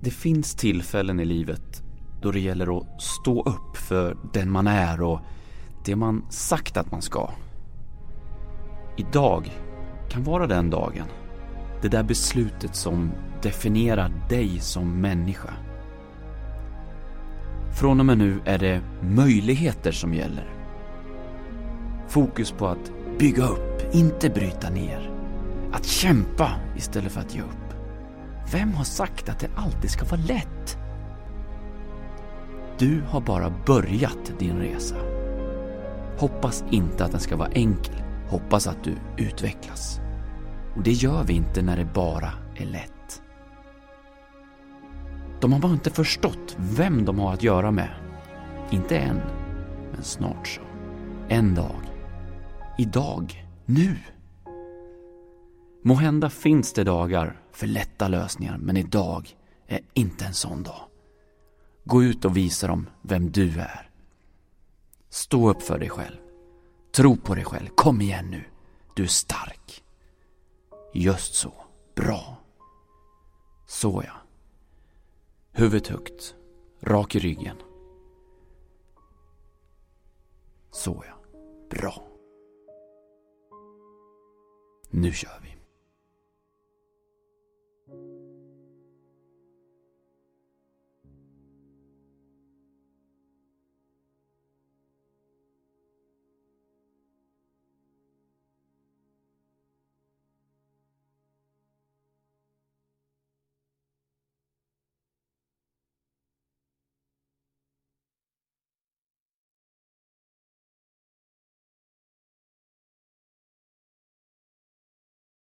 Det finns tillfällen i livet då det gäller att stå upp för den man är och det man sagt att man ska. Idag kan vara den dagen. Det där beslutet som definierar dig som människa. Från och med nu är det möjligheter som gäller. Fokus på att bygga upp, inte bryta ner. Att kämpa istället för att ge upp. Vem har sagt att det alltid ska vara lätt? Du har bara börjat din resa. Hoppas inte att den ska vara enkel. Hoppas att du utvecklas. Och det gör vi inte när det bara är lätt. De har bara inte förstått vem de har att göra med. Inte än, men snart så. En dag. Idag. Nu. Måhända finns det dagar för lätta lösningar, men idag är inte en sån dag. Gå ut och visa dem vem du är. Stå upp för dig själv. Tro på dig själv. Kom igen nu. Du är stark. Just så. Bra. Så ja. Huvudet högt. Rak i ryggen. Så ja. Bra. Nu kör vi.